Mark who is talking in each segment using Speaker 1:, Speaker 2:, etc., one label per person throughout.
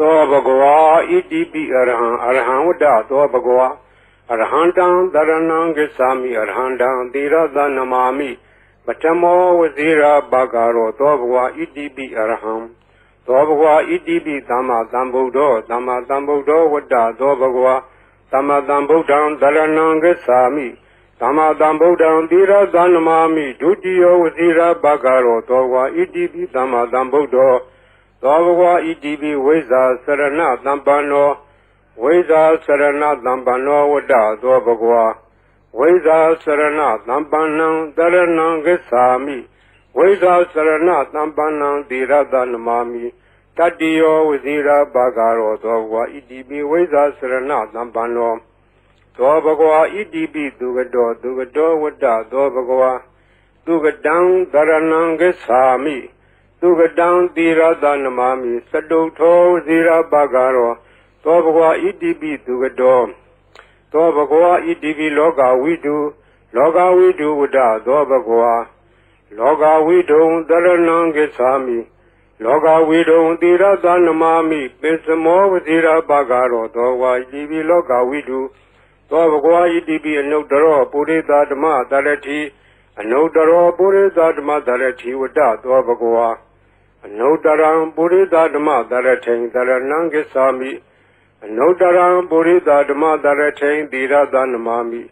Speaker 1: သောဘဂဝါဣတိပိအရဟံအရဟံဝတ္တသောဘဂဝါအရဟံတံတရဏံဂစ္ဆာမိအရဟံတံသီရသနမာမိပထမောဝဇိရာဘာဂရောသောဘဂဝါဣတိပိအရဟံသောဘဂဝါဣတိပိသမ္မာသမ္ဗုဒ္ဓောသမ္မာသမ္ဗုဒ္ဓောဝတ္တသောဘဂဝါသမ္မာသမ္ဗုဒ္ဓံတရဏံဂစ္ဆာမိသမ္မာသမ္ဗုဒ္ဓံသီရသနမာမိဒုတိယဝဇိရာဘာဂရောသောဘဂဝါဣတိပိသမ္မာသမ္ဗုဒ္ဓော သောဘဂဝါဣတိပိဝိဇာစရဏသမ္ပန္နောဝိဇာစရဏသမ္ပန္နောဝတ္တသောဘဂဝါဝိဇာစရဏသမ္ပန္နံတရဏံဂစ္ဆာမိဝိဇာစရဏသမ္ပန္နံတိရတနမာမိတတ္တိယောဝဇိရာဘာဂရောသောဘဂဝါဣတိပိဝိဇာစရဏသမ္ပန္နောသောဘဂဝါဣတိပိသူကတော်သူကတော်ဝတ္တသောဘဂဝါသူကတံတရဏံဂစ္ဆာမိ သူကတံတိရတနမာမိစတုထောဇိရာဘာဂရောသောဘဂဝါဣတိပိသူကတော်သောဘဂဝါဣတိပိလောကဝိတုလောကဝိတုဝဒသောဘဂဝါလောကဝိတုံတရဏံကိသာမိလောကဝိတုံတိရသနမမိပိစမောဝဇိရာပါကရောသောဝါဣတိပိလောကဝိတုသောဘဂဝါဣတိပိအနုတ္တရောပုရိသဓမ္မတရတိအနုတ္တရောပုရိသဓမ္မတရတိဝဒသောဘဂဝါ အနုတ္တရံပုရိသဓမ္မတရထိန်တရဏံကိသာမိအနုတ္တရံပုရိသဓမ္မတရထိန်တိရသနမမိ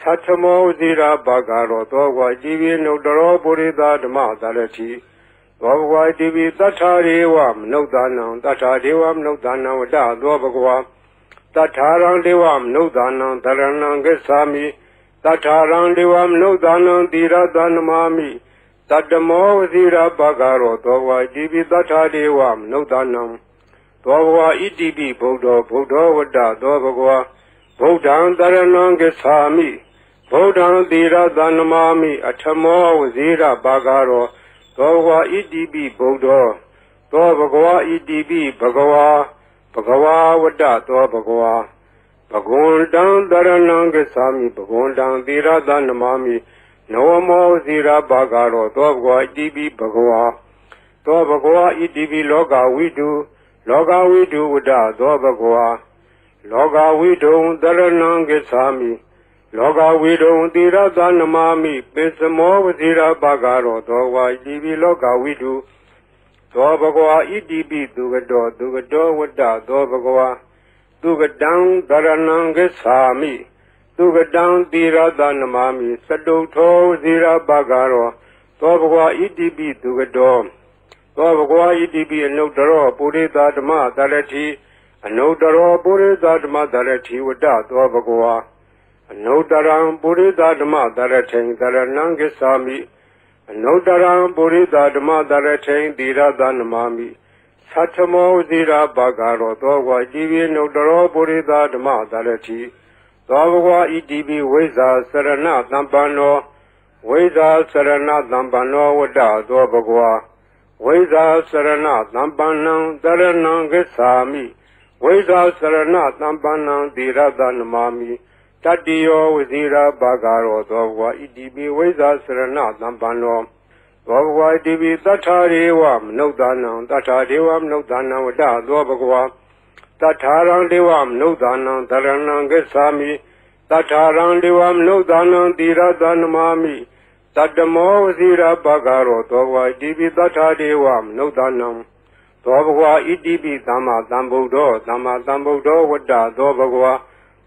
Speaker 1: သတ္ထမောဇိရာဘာဂရောသောဝါကြည်ပြီးနုတ္တရောပုရိသဓမ္မတရတိသောဘဂဝါတိပိတထာရေဝမနုဿာနံတထာဒေဝမနုဿာနံဝတ္တသောဘဂဝါတထာရံဒေဝမနုဿာနံတရဏံဂစ္ဆာမိတထာရံဒေဝမနုဿာနံတိရသနမမိ တတမောဇိရာဘာဂရောသောဝါကြည်ပြီးတထာဒေဝမနုဿာနံသောဘဝဣတိပိဗုဒ္ဓဗုဒ္ဓဝတ္တသောဘဂဝါဗုဒ္ဓံတရဏံဂစ္ဆာမိဗုဒ္ဓံသီရသနမာမိအထမောဝဇိရဘာဂရောသောဘဂဝါဣတိပိဗုဒ္ဓသောဘဂဝါဣတိပိဘဂဝါဘဂဝါဝတ္တသောဘဂဝါဘဂဝန္တံတရဏံဂစ္ဆာမိဘဂဝန္တံသီရသနမာမိ နောမောဇိရဘာဂရောသောဘဂဝါဣတိပိဘဂဝါသောဘဂဝါဣတိပိလောကဝိတုလောကဝိတုဝဒသောဘဂဝါလောကဝိတုံတရဏံကိသာမိလောကဝိတုံတိရသနမမိပိစမောဝဇိရဘာဂရောသောဝါဣတိပိလောကဝိတုသောဘဂဝါဣတိပိသူကတော်သူကတော်ဝတ္တသောဘဂဝါသူကတံတရဏံကိသာမိ သူကတံတိရသနမမိစတုထောဝဇိရဘာဂရောသောဘဂဝါဣတိပိသူကတော်သောဘဂဝါဣတိပိအနုတ္တရောပုရိသဓမ္မတရတိအနုတ္တရောပုရိသဓမ္မတရတိဝတ္တသောဘဂဝါအနုတ္တရံပုရိသဓမ္မတရထိန်တရဏံကိသာမိအနုတ္တရံပုရိသဓမ္မတရထိန်တိရသနမမိသတ္ထမောဇိရာဘာဂရောသောဘဂဝါကြည်ပြီးနုတ္တရောပုရိသဓမ္မတရတိ သောဘဂဝါဣတိပိဝိဇာစရဏသံပန္နောဝိဇာစရဏသံပန္နောဝတ္တသောဘဂဝါဝိဇာစရဏသံပန္နံတရဏံဂစ္ဆာမိဝိဇာစရဏသံပန္နံတိရတနမာမိတတ္တိယောဝဇိရာဘာဂရောသောဘဝဣတိပိဝိဇာစရဏသံပန္နောသောဘဝဣတိပိတထာရေဝမနုဿာနံတထာဒေဝမနုဿာနံဝတ္တသောဘဂဝါ တထာရံဒေဝမနုဿာနံတရဏံဂစ္ဆာမိတထာရံဒေဝမနုဿာနံတိရတနမာမိတတမောဝစီရပကရောသောဘဝဣတိပိတထာဒေဝမနုဿာနံသောဘဂဝါဣတိပိသမ္မာသမ္ဗုဒ္ဓောသမ္မာသမ္ဗုဒ္ဓောဝတ္တသောဘဂဝါ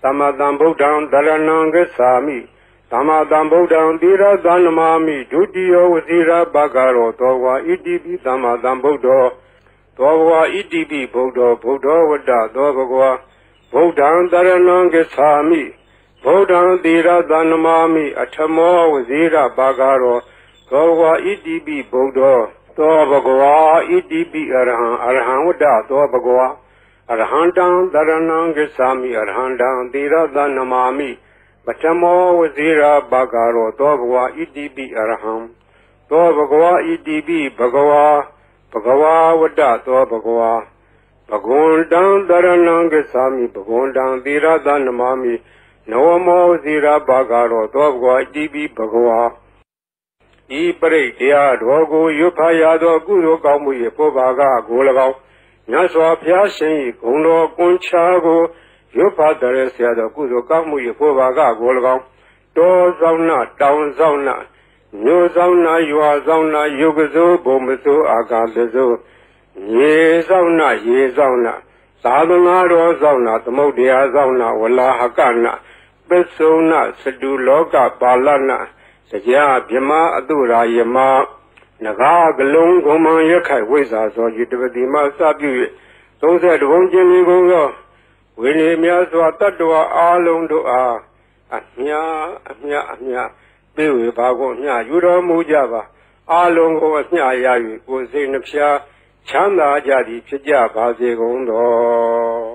Speaker 1: သမ္မာသမ္ဗုဒ္ဓံတရဏံဂစ္ဆာမိသမ္မာသမ္ဗုဒ္ဓံတိရသနမာမိဒုတိယဝစီရပကရောသောဘဂဝါဣတိပိသမ္မာသမ္ဗုဒ္ဓော သောဘဂဝါဣတိပိဗုဒ္ဓောဗုဒ္ဓောဝတ္တသောဘဂဝါဗုဒ္ဓံတရဏံဂစ္ဆာမိဗုဒ္ဓံတိရသနမာမိအထမောဝဇိရပါကရောသောဘဂဝါဣတိပိဗုဒ္ဓောသောဘဂဝါဣတိပိအရဟံအရဟံဝတ္တသောဘဂဝါအရဟံတံတရဏံကိသာမိအရဟံတံတိရသနမာမိပထမောဝဇိရပါကရောသောဘဂဝါဣတိပိအရဟံသောဘဂဝါဣတိပိဘဂဝါ ဘဂဝါဝတ္တသောဘဂဝါဘဂဝန္တံတရဏံကိသာမိဘဂဝန္တံတိရသနမာမိနဝမောဇိရာဘာဂရောသောဘဂဝါတိပိဘဂဝါဤပရိတရားတော်ကိုရွတ်ဖာရသောကုသိုလ်ကောင်းမှု၏ပုဗ္ဗာကကို၎င်းမြတ်စွာဘုရားရှင်၏ဂုဏ်တော်ကွန်ချာကိုရွတ်ဖတ်တဲ့ဆရာတော်ကုသိုလ်ကောင်းမှု၏ဖို့ဘာကကို၎င်းတောဆောင်နာတောင်ဆောင်နာ မြို့ဆောင်နာရွာဆောင်နာယုတ်ကစိုးဘုံမစိုးအာကာသစိုးရေဆောင်နာရေဆောင်နာသာသနာတော်ဆောင်နာသမုဒ္ဒရာဆောင်နာဝလာဟကနာပစ္စုနာစတုလောကပါဠနာတရားဗြမအတုရာယမနဂါကလုံးဂုံမံရခိုက်ဝိဇ္ဇာသောယတပတိမစပြု၍30ဘုံကျင်လေးကုန်သောဝိနည်းများစွာတတ္တဝါအားလုံးတို့အားအမြအမြအမြ ပြေဝေပါကုန်မြယူတော်မူကြပါအားလုံးကိုအမြရ၍ကိုယ်စိတ်နှဖျားချမ်းသာကြသည်ဖြစ်ကြပါစေကုန်သော